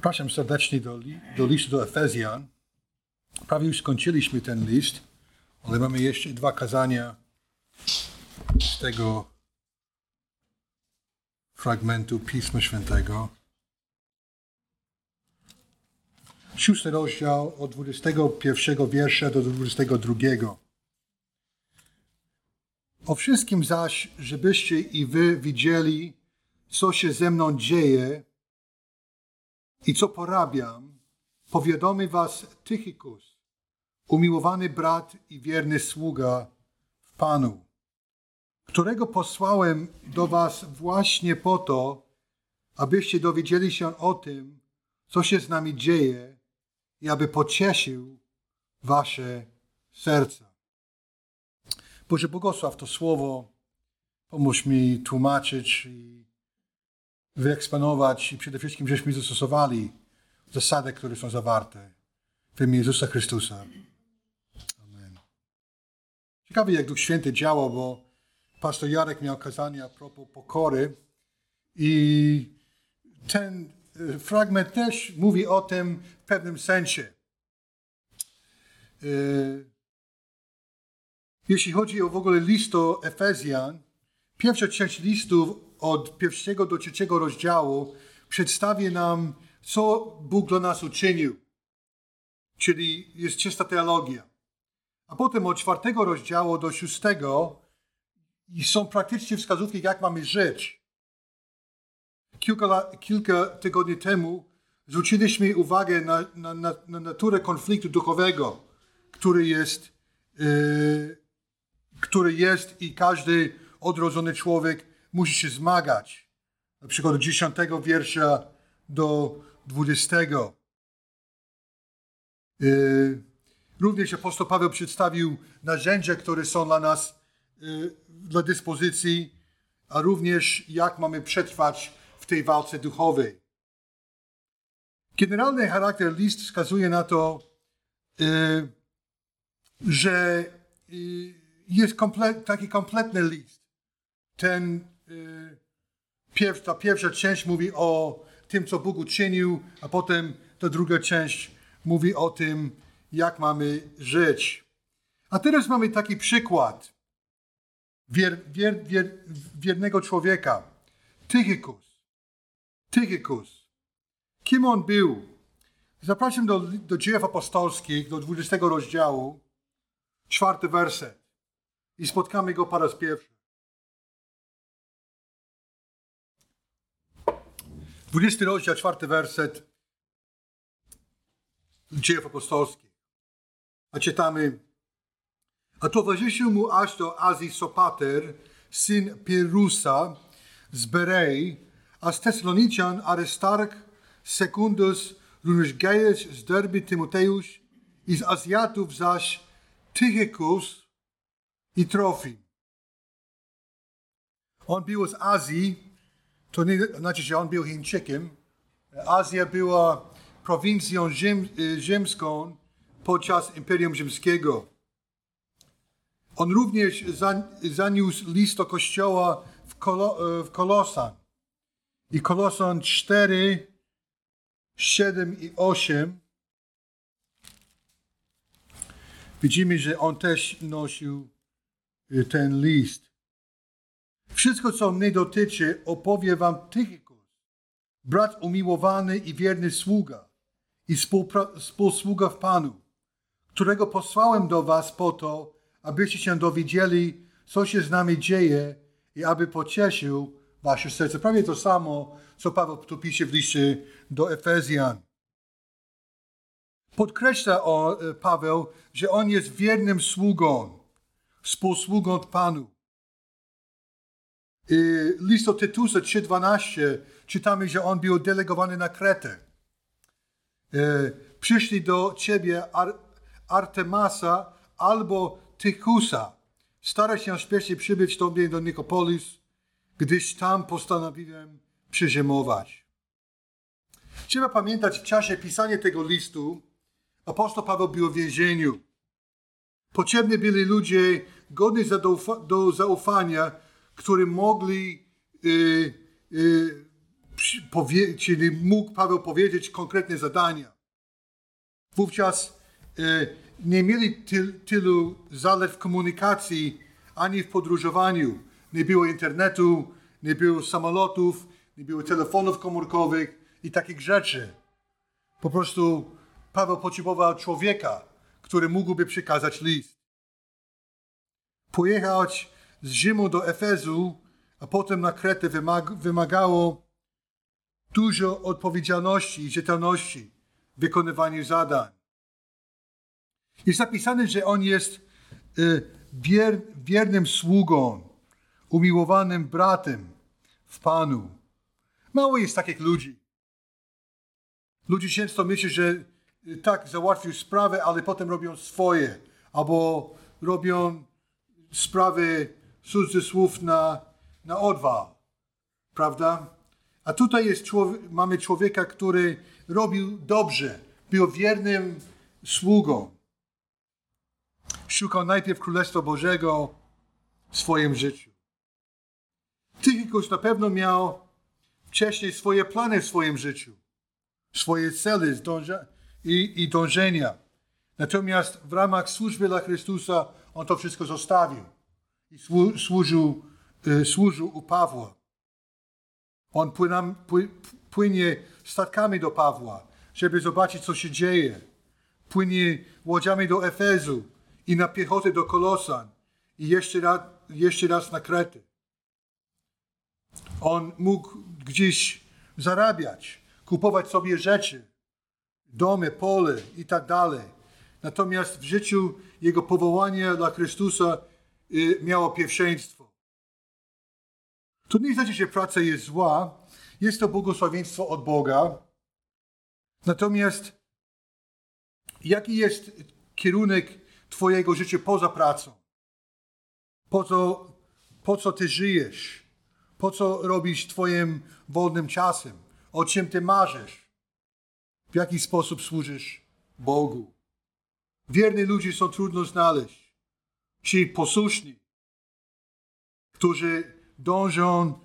Zapraszam serdecznie do, do listu do Efezjan. Prawie już skończyliśmy ten list, ale mamy jeszcze dwa kazania z tego fragmentu Pisma Świętego. Szósty rozdział od 21 wiersza do 22. O wszystkim zaś, żebyście i wy widzieli, co się ze mną dzieje i co porabiam, powiadomi was Tychikus, umiłowany brat i wierny sługa w Panu, którego posłałem do was właśnie po to, abyście dowiedzieli się o tym, co się z nami dzieje i aby pocieszył wasze serca. Boże, błogosław to słowo, pomóż mi tłumaczyć i wyeksponować i przede wszystkim, żeśmy zastosowali zasady, które są zawarte w imię Jezusa Chrystusa. Amen. Ciekawe, jak Duch Święty działał, bo pastor Jarek miał kazanie a propos pokory i ten e, fragment też mówi o tym w pewnym sensie. E, jeśli chodzi o w ogóle list do Efezjan, pierwsza część listów od pierwszego do trzeciego rozdziału przedstawi nam, co Bóg dla nas uczynił. Czyli jest czysta teologia. A potem od czwartego rozdziału do szóstego są praktycznie wskazówki, jak mamy żyć. Kilka, kilka tygodni temu zwróciliśmy uwagę na, na, na, na naturę konfliktu duchowego, który jest, yy, który jest i każdy odrodzony człowiek musi się zmagać. Na przykład od 10 wiersza do 20. Yy, również apostoł Paweł przedstawił narzędzia, które są dla nas yy, dla dyspozycji, a również jak mamy przetrwać w tej walce duchowej. Generalny charakter list wskazuje na to, yy, że jest taki kompletny list. Ten Y, ta pierwsza część mówi o tym, co Bóg uczynił, a potem ta druga część mówi o tym, jak mamy żyć. A teraz mamy taki przykład wier, wier, wier, wiernego człowieka. Tychikus. Tychikus. Kim on był? Zapraszam do, do dziejów apostolskich, do 20 rozdziału, czwarty werset. I spotkamy go po raz pierwszy. 20 rozdział, czwarty werset dziejów apostolskich. A czytamy, a towarzyszył mu aż do Azji Sopater, syn Pirusa z Berei, a z Tesalonician Arestark, Secundus, również Gaius z Derby Tymoteusz i z Azjatów zaś Tychikus i Trofim. On był z Azji, to nie znaczy, że on był Chińczykiem. Azja była prowincją ziem, y, ziemską podczas Imperium Rzymskiego. On również zaniósł list do kościoła w, Kolo, y, w Kolosan. I Kolosan 4, 7 i 8 widzimy, że on też nosił y, ten list. Wszystko, co mnie dotyczy, opowie wam Tychikus, brat umiłowany i wierny sługa i współsługa w Panu, którego posłałem do was po to, abyście się dowiedzieli, co się z nami dzieje i aby pocieszył wasze serce. Prawie to samo, co Paweł tu pisze w liście do Efezjan. Podkreśla o, e, Paweł, że on jest wiernym sługą, współsługą Panu. List do Tytusa 3.12 czytamy, że on był delegowany na Kretę. E, przyszli do ciebie Ar Artemasa albo Tychusa. Staraj się śpiesznie przybyć tobie do Nikopolis, gdyż tam postanowiłem przyziemować. Trzeba pamiętać, w czasie pisania tego listu apostoł Paweł był w więzieniu. Potrzebni byli ludzie godni do zaufania, którzy mogli y, y, powie, czyli mógł Paweł powiedzieć konkretne zadania. Wówczas e, nie mieli tyl, tylu zalet w komunikacji ani w podróżowaniu. Nie było internetu, nie było samolotów, nie było telefonów komórkowych i takich rzeczy. Po prostu Paweł potrzebował człowieka, który mógłby przekazać list. Pojechać z Rzymu do Efezu, a potem na Kretę wymagało dużo odpowiedzialności i rzetelności w wykonywaniu zadań. Jest napisane, że on jest y, wier, wiernym sługą, umiłowanym bratem w Panu. Mało jest takich ludzi. Ludzie często myślą, że y, tak, załatwił sprawę, ale potem robią swoje, albo robią sprawy cudzysłów na, na odwal. Prawda? A tutaj jest człowiek, mamy człowieka, który robił dobrze, był wiernym sługą. Szukał najpierw Królestwa Bożego w swoim życiu. Tychikus na pewno miał wcześniej swoje plany w swoim życiu, swoje cele i, i dążenia. Natomiast w ramach służby dla Chrystusa on to wszystko zostawił i służył, y, służył u Pawła. On płynie statkami do Pawła, żeby zobaczyć, co się dzieje. Płynie łodziami do Efezu i na piechotę do Kolosan i jeszcze raz, jeszcze raz na Krety. On mógł gdzieś zarabiać, kupować sobie rzeczy, domy, pole i tak dalej. Natomiast w życiu jego powołanie dla Chrystusa miało pierwszeństwo. To nie znaczy, że praca jest zła. Jest to błogosławieństwo od Boga. Natomiast jaki jest kierunek Twojego życia poza pracą? Po co, po co Ty żyjesz? Po co robisz Twoim wolnym czasem? O czym Ty marzysz? W jaki sposób służysz Bogu? Wierni ludzie są trudno znaleźć. Ci posłuszni, którzy dążą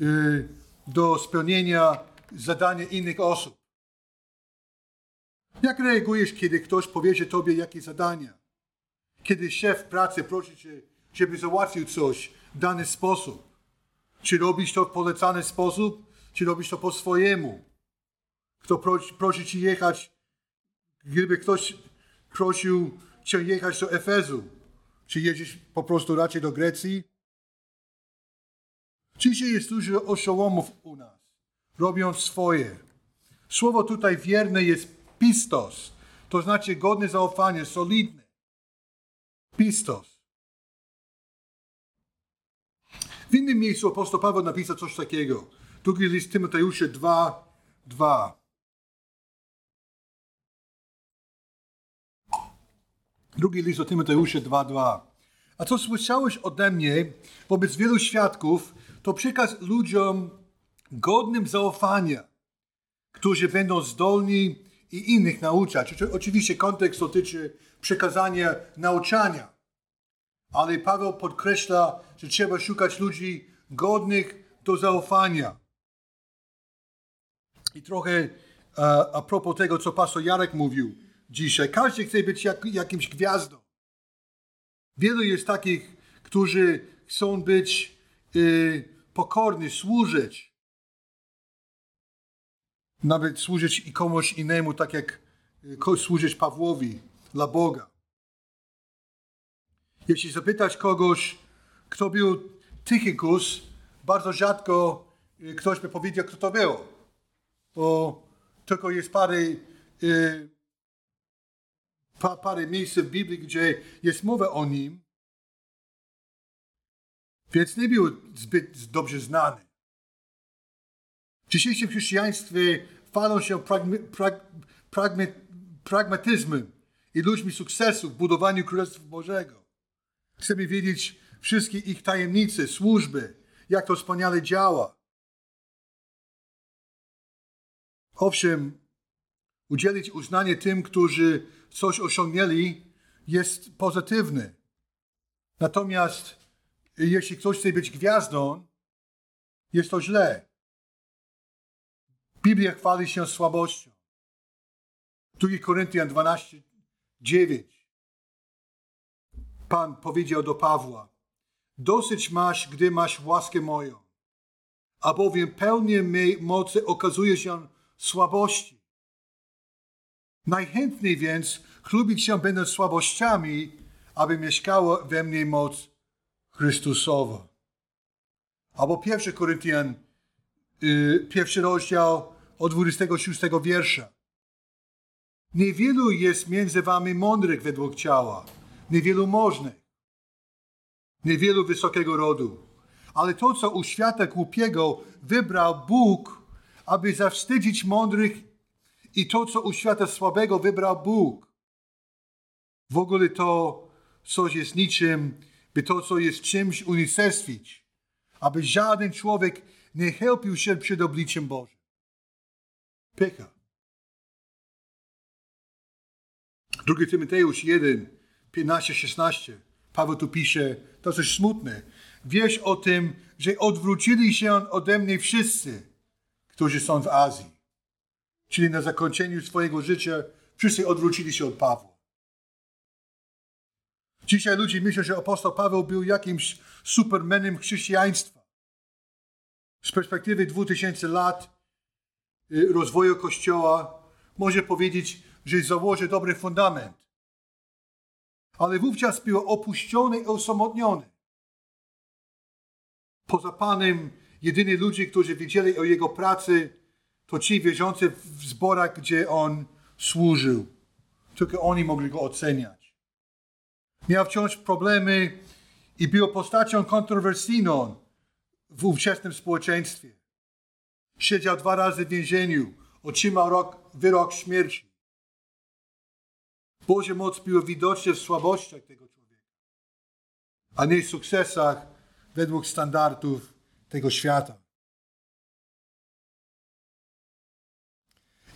y, do spełnienia zadania innych osób. Jak reagujesz, kiedy ktoś powiedzie tobie jakie zadania? Kiedy szef pracy prosi cię, żeby załatwił coś w dany sposób. Czy robisz to w polecany sposób, czy robisz to po swojemu? Kto prosi, prosi ci jechać, gdyby ktoś prosił cię jechać do Efezu, czy jedziesz po prostu raczej do Grecji? Dzisiaj jest dużo oszołomów u nas, robią swoje. Słowo tutaj wierne jest pistos, to znaczy godne zaufania, solidne. Pistos. W innym miejscu apostoł Paweł napisał coś takiego. Drugi list Tymoteusza 2, 2. Drugi list do Tymoteusza 2:2. A co słyszałeś ode mnie wobec wielu świadków, to przekaz ludziom godnym zaufania, którzy będą zdolni i innych nauczać. Oczywiście kontekst dotyczy przekazania nauczania, ale Paweł podkreśla, że trzeba szukać ludzi godnych do zaufania. I trochę a, a propos tego, co pastor Jarek mówił dzisiaj. Każdy chce być jak, jakimś gwiazdą. Wielu jest takich, którzy chcą być y, pokorny, służyć. Nawet służyć i komuś innemu, tak jak y, służyć Pawłowi dla Boga. Jeśli zapytać kogoś, kto był Tychikus, bardzo rzadko y, ktoś by powiedział, kto to był. Bo tylko jest parę, y, parę miejsc w Biblii, gdzie jest mowa o nim. Więc nie był zbyt dobrze znany. W dzisiejszym chrześcijaństwie chwalą się prag, pragma, pragmatyzmem i ludźmi sukcesu w budowaniu Królestwa Bożego. Chcemy wiedzieć wszystkie ich tajemnice, służby, jak to wspaniale działa. Owszem, udzielić uznanie tym, którzy coś osiągnęli, jest pozytywny. Natomiast jeśli ktoś chce być gwiazdą, jest to źle. Biblia chwali się słabością. 2 Koryntian 12, 9. Pan powiedział do Pawła, dosyć masz, gdy masz łaskę moją, albowiem pełnię mej mocy okazuje się słabości. Najchętniej więc chlubić się będę słabościami, aby mieszkała we mnie moc Chrystusowa. Albo pierwszy Koryntian, yy, pierwszy rozdział od 26 wiersza. Niewielu jest między wami mądrych według ciała, niewielu możnych, niewielu wysokiego rodu. Ale to, co u świata głupiego wybrał Bóg, aby zawstydzić mądrych, i to, co u świata słabego wybrał Bóg. W ogóle to coś jest niczym, by to, co jest czymś unicestwić, aby żaden człowiek nie helpił się przed obliczem Bożym. Pycha. 2 Tymoteusz 1, 15-16. Paweł tu pisze, to coś smutne. Wiesz o tym, że odwrócili się ode mnie wszyscy, którzy są w Azji. Czyli na zakończeniu swojego życia wszyscy odwrócili się od Pawła. Dzisiaj ludzie myślą, że apostoł Paweł był jakimś supermenem chrześcijaństwa. Z perspektywy 2000 lat y, rozwoju Kościoła może powiedzieć, że założy dobry fundament. Ale wówczas był opuszczony i osamotniony. Poza Panem, jedyni ludzie, którzy wiedzieli o Jego pracy, to ci wierzący w zborach, gdzie On służył. Tylko oni mogli Go oceniać. Miał wciąż problemy i był postacią kontrowersyjną w ówczesnym społeczeństwie. Siedział dwa razy w więzieniu, otrzymał rok, wyrok śmierci. Boże moc była widoczna w słabościach tego człowieka, a nie w sukcesach według standardów tego świata.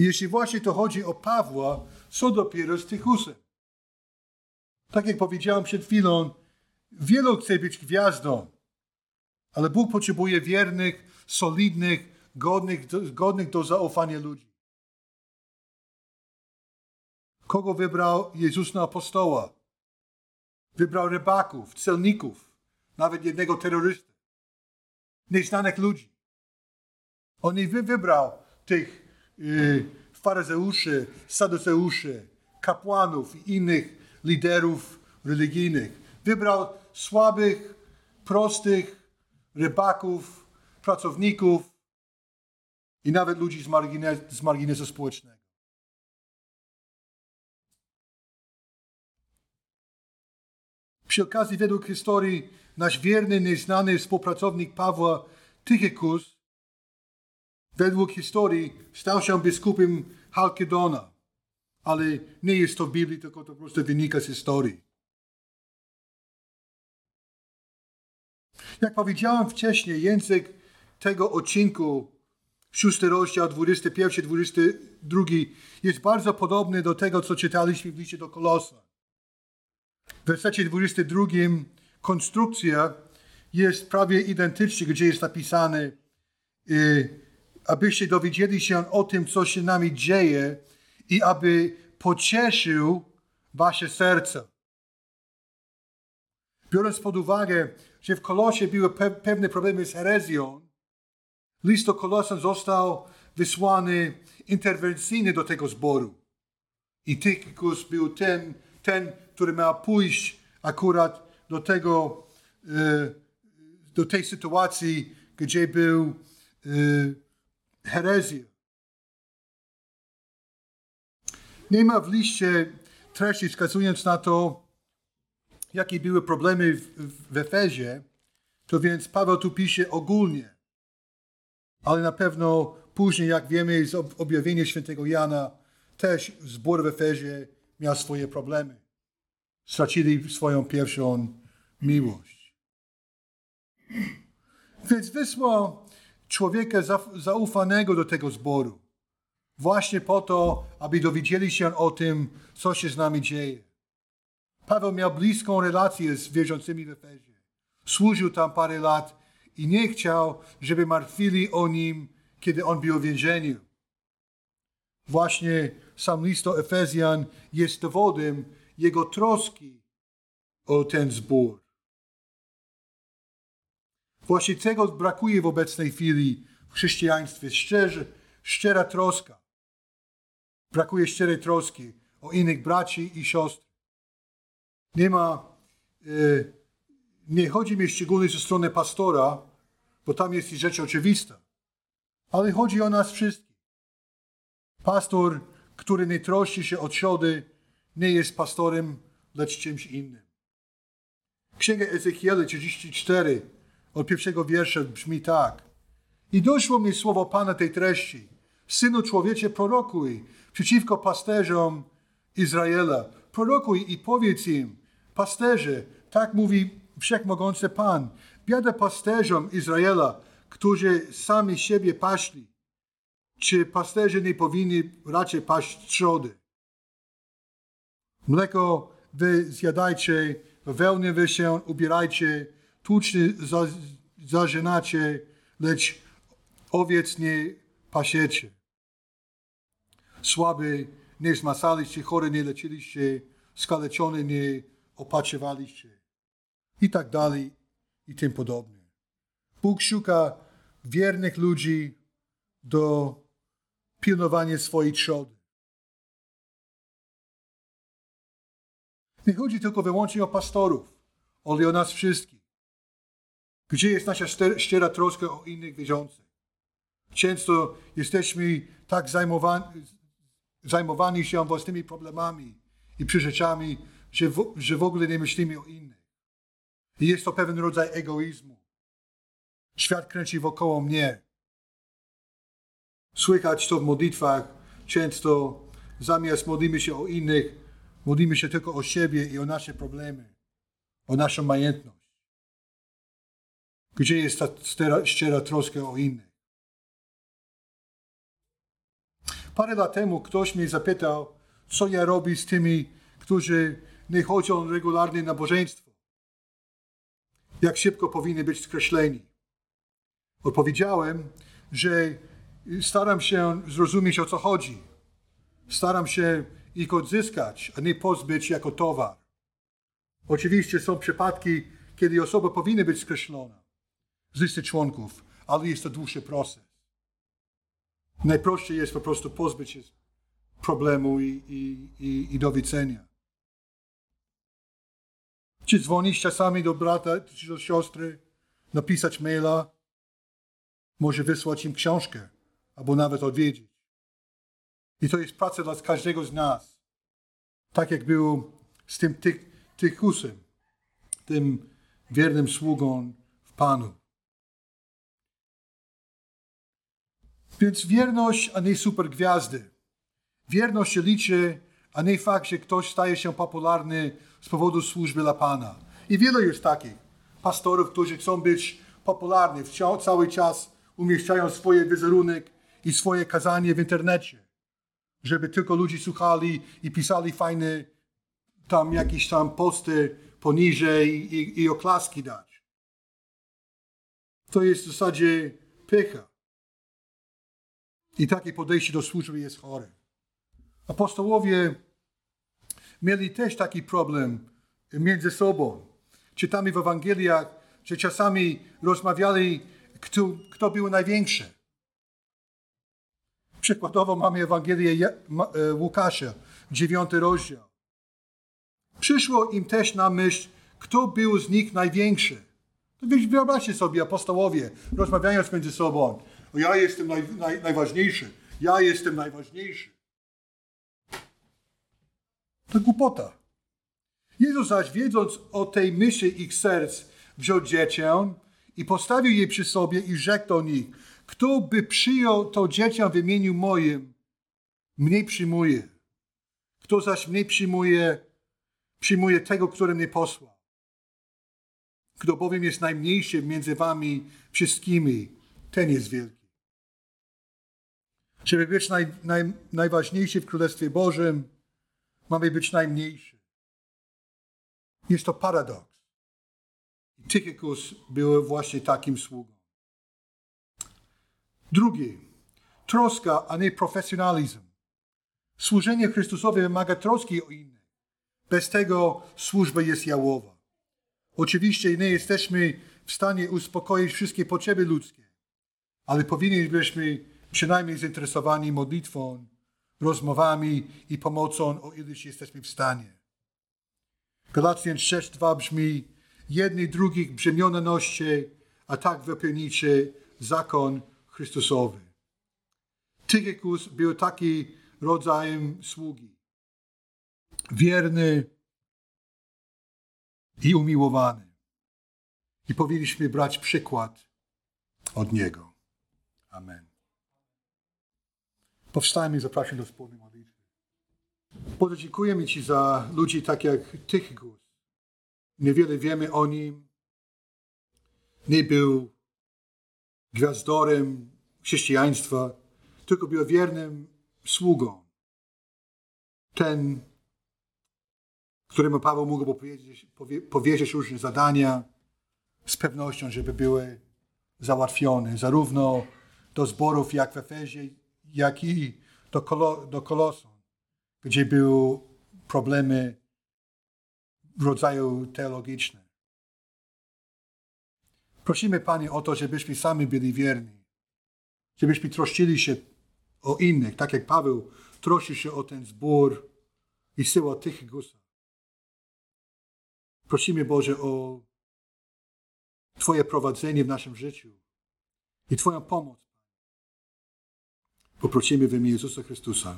I jeśli właśnie to chodzi o Pawła, co dopiero z Tychusem. Tak jak powiedziałem przed chwilą, wielu chce być gwiazdą, ale Bóg potrzebuje wiernych, solidnych, godnych, godnych do zaufania ludzi. Kogo wybrał Jezus na apostoła? Wybrał rybaków, celników, nawet jednego terrorysty, nieznanych ludzi. On nie wybrał tych faryzeuszy, saduceuszy, kapłanów i innych liderów religijnych. Wybrał słabych, prostych rybaków, pracowników i nawet ludzi z, margines, z marginesu społecznego. Przy okazji, według historii, nasz wierny, nieznany współpracownik Pawła, Tychikus, według historii stał się biskupem Halkedona. Ale nie jest to w Biblii, tylko to po prostu wynika z historii. Jak powiedziałem wcześniej, język tego odcinku, szósty rozdział, 21, 22, jest bardzo podobny do tego, co czytaliśmy w liście do Kolosa. W wersecie 22 konstrukcja jest prawie identyczna, gdzie jest napisane, y, abyście dowiedzieli się o tym, co się nami dzieje i aby pocieszył wasze serce. Biorąc pod uwagę, że w Kolosie były pe pewne problemy z herezją, list do Kolosa został wysłany interwencyjny do tego zboru. I Tychikus był ten, ten, który miał pójść akurat do tego, e, do tej sytuacji, gdzie był herezja. Nie ma w liście treści wskazując na to, jakie były problemy w, w Efezie, to więc Paweł tu pisze ogólnie. Ale na pewno później, jak wiemy z objawienia świętego Jana, też zbór w Efezie miał swoje problemy. Stracili swoją pierwszą miłość. Więc wysłał człowieka zaufanego do tego zboru. Właśnie po to, aby dowiedzieli się o tym, co się z nami dzieje. Paweł miał bliską relację z wierzącymi w Efezie. Służył tam parę lat i nie chciał, żeby martwili o nim, kiedy on był w więzieniu. Właśnie sam list do Efezjan jest dowodem jego troski o ten zbór. Właśnie tego brakuje w obecnej chwili w chrześcijaństwie. Szczerze, szczera troska. Brakuje szczerej troski o innych braci i siostry. Nie ma, e, nie chodzi mi szczególnie ze strony pastora, bo tam jest rzecz oczywista, ale chodzi o nas wszystkich. Pastor, który nie troszczy się o trzody, nie jest pastorem, lecz czymś innym. Księga Ezechiela 34 od pierwszego wiersza brzmi tak. I doszło mi słowo Pana tej treści. Synu człowiecze, prorokuj przeciwko pasterzom Izraela. Prorokuj i powiedz im, pasterze, tak mówi Wszechmogący Pan, biada pasterzom Izraela, którzy sami siebie paśli. Czy pasterze nie powinni raczej paść trzody? Mleko wy zjadajcie, wełnę wy się ubierajcie, tłuczny za, zażynacie, lecz owiec nie pasiecie. Słaby nie zmasaliście, chory nie leczyliście, skaleczony nie opatrzywaliście. I tak dalej, i tym podobnie. Bóg szuka wiernych ludzi do pilnowania swojej trzody. Nie chodzi tylko wyłącznie o pastorów, ale o nas wszystkich. Gdzie jest nasza szczera troska o innych wierzących? Często jesteśmy tak zajmowani, zajmowani się własnymi problemami i przyrzeczami, że w, że w ogóle nie myślimy o innych. I jest to pewien rodzaj egoizmu. Świat kręci wokoło mnie. Słychać to w modlitwach. Często zamiast modlimy się o innych, modlimy się tylko o siebie i o nasze problemy, o naszą majętność. Gdzie jest ta szczera, szczera troska o innych? Parę lat temu ktoś mnie zapytał, co ja robię z tymi, którzy nie chodzą regularnie na nabożeństwo. Jak szybko powinni być skreśleni. Odpowiedziałem, że staram się zrozumieć o co chodzi. Staram się ich odzyskać, a nie pozbyć jako towar. Oczywiście są przypadki, kiedy osoba powinna być skreślona z listy członków, ale jest to dłuższy proces. Najprościej jest po prostu pozbyć się problemu i, i, i, i do widzenia. Czy dzwonić czasami do brata czy do siostry, napisać maila, może wysłać im książkę, albo nawet odwiedzić. I to jest praca dla każdego z nas. Tak jak było z tym ty, Tychusem, tym wiernym sługą w Panu. Więc wierność, a nie super gwiazdy. Wierność się liczy, a nie fakt, że ktoś staje się popularny z powodu służby dla Pana. I wiele jest takich pastorów, którzy chcą być popularni, cały czas umieszczają swoje wizerunek i swoje kazanie w internecie, żeby tylko ludzie słuchali i pisali fajne tam jakieś tam posty poniżej i, i oklaski dać. To jest w zasadzie pycha. I takie podejście do służby jest chore. Apostołowie mieli też taki problem między sobą. Czytamy w Ewangeliach, że czasami rozmawiali, kto, kto był największy. Przykładowo mamy Ewangelię e, Łukasza, dziewiąty rozdział. Przyszło im też na myśl, kto był z nich największy. To wyobraźcie sobie, apostołowie, rozmawiając między sobą. Ja jestem naj, naj, najważniejszy. Ja jestem najważniejszy. To głupota. Jezus zaś, wiedząc o tej myśli ich serc, wziął dziecię i postawił je przy sobie i rzekł do nich, kto by przyjął to dziecię w imieniu moim, mnie przyjmuje. Kto zaś mnie przyjmuje, przyjmuje tego, który mnie posłał. Kto bowiem jest najmniejszy między wami wszystkimi, ten jest wielki. Żeby być naj, naj, najważniejszy w Królestwie Bożym, mamy być najmniejszy. Jest to paradoks. Tychikus był właśnie takim sługą. Drugi, troska, a nie profesjonalizm. Służenie Chrystusowi wymaga troski o innych. Bez tego służba jest jałowa. Oczywiście nie jesteśmy w stanie uspokoić wszystkie potrzeby ludzkie, ale powinniśmy przynajmniej zainteresowani modlitwą, rozmowami i pomocą, o ileś jesteśmy w stanie. Galacjan 6.2 brzmi jedni drugich brzemiona noście, a tak wypełnicie zakon Chrystusowy. Tychikus był taki rodzajem sługi. Wierny i umiłowany. I powinniśmy brać przykład od niego. Amen. Powstajmy i zapraszam do wspólnej modlitwy. Boże, dziękujemy Ci za ludzi tak jak Tychikus. Niewiele wiemy o nim. Nie był gwiazdorem chrześcijaństwa, tylko był wiernym sługą. Ten, któremu Paweł mógł powie, powierzyć różne zadania z pewnością, żeby były załatwione, zarówno do zborów jak w Efezie, jak i do, Kolo, do Kolosu, gdzie były problemy rodzaju teologiczne. Prosimy, Panie, o to, żebyśmy sami byli wierni, żebyśmy troszczyli się o innych, tak jak Paweł troszczy się o ten zbór i syła tych gusa. Prosimy, Boże, o Twoje prowadzenie w naszym życiu i Twoją pomoc. Poprosimy w imię Jezusa Chrystusa.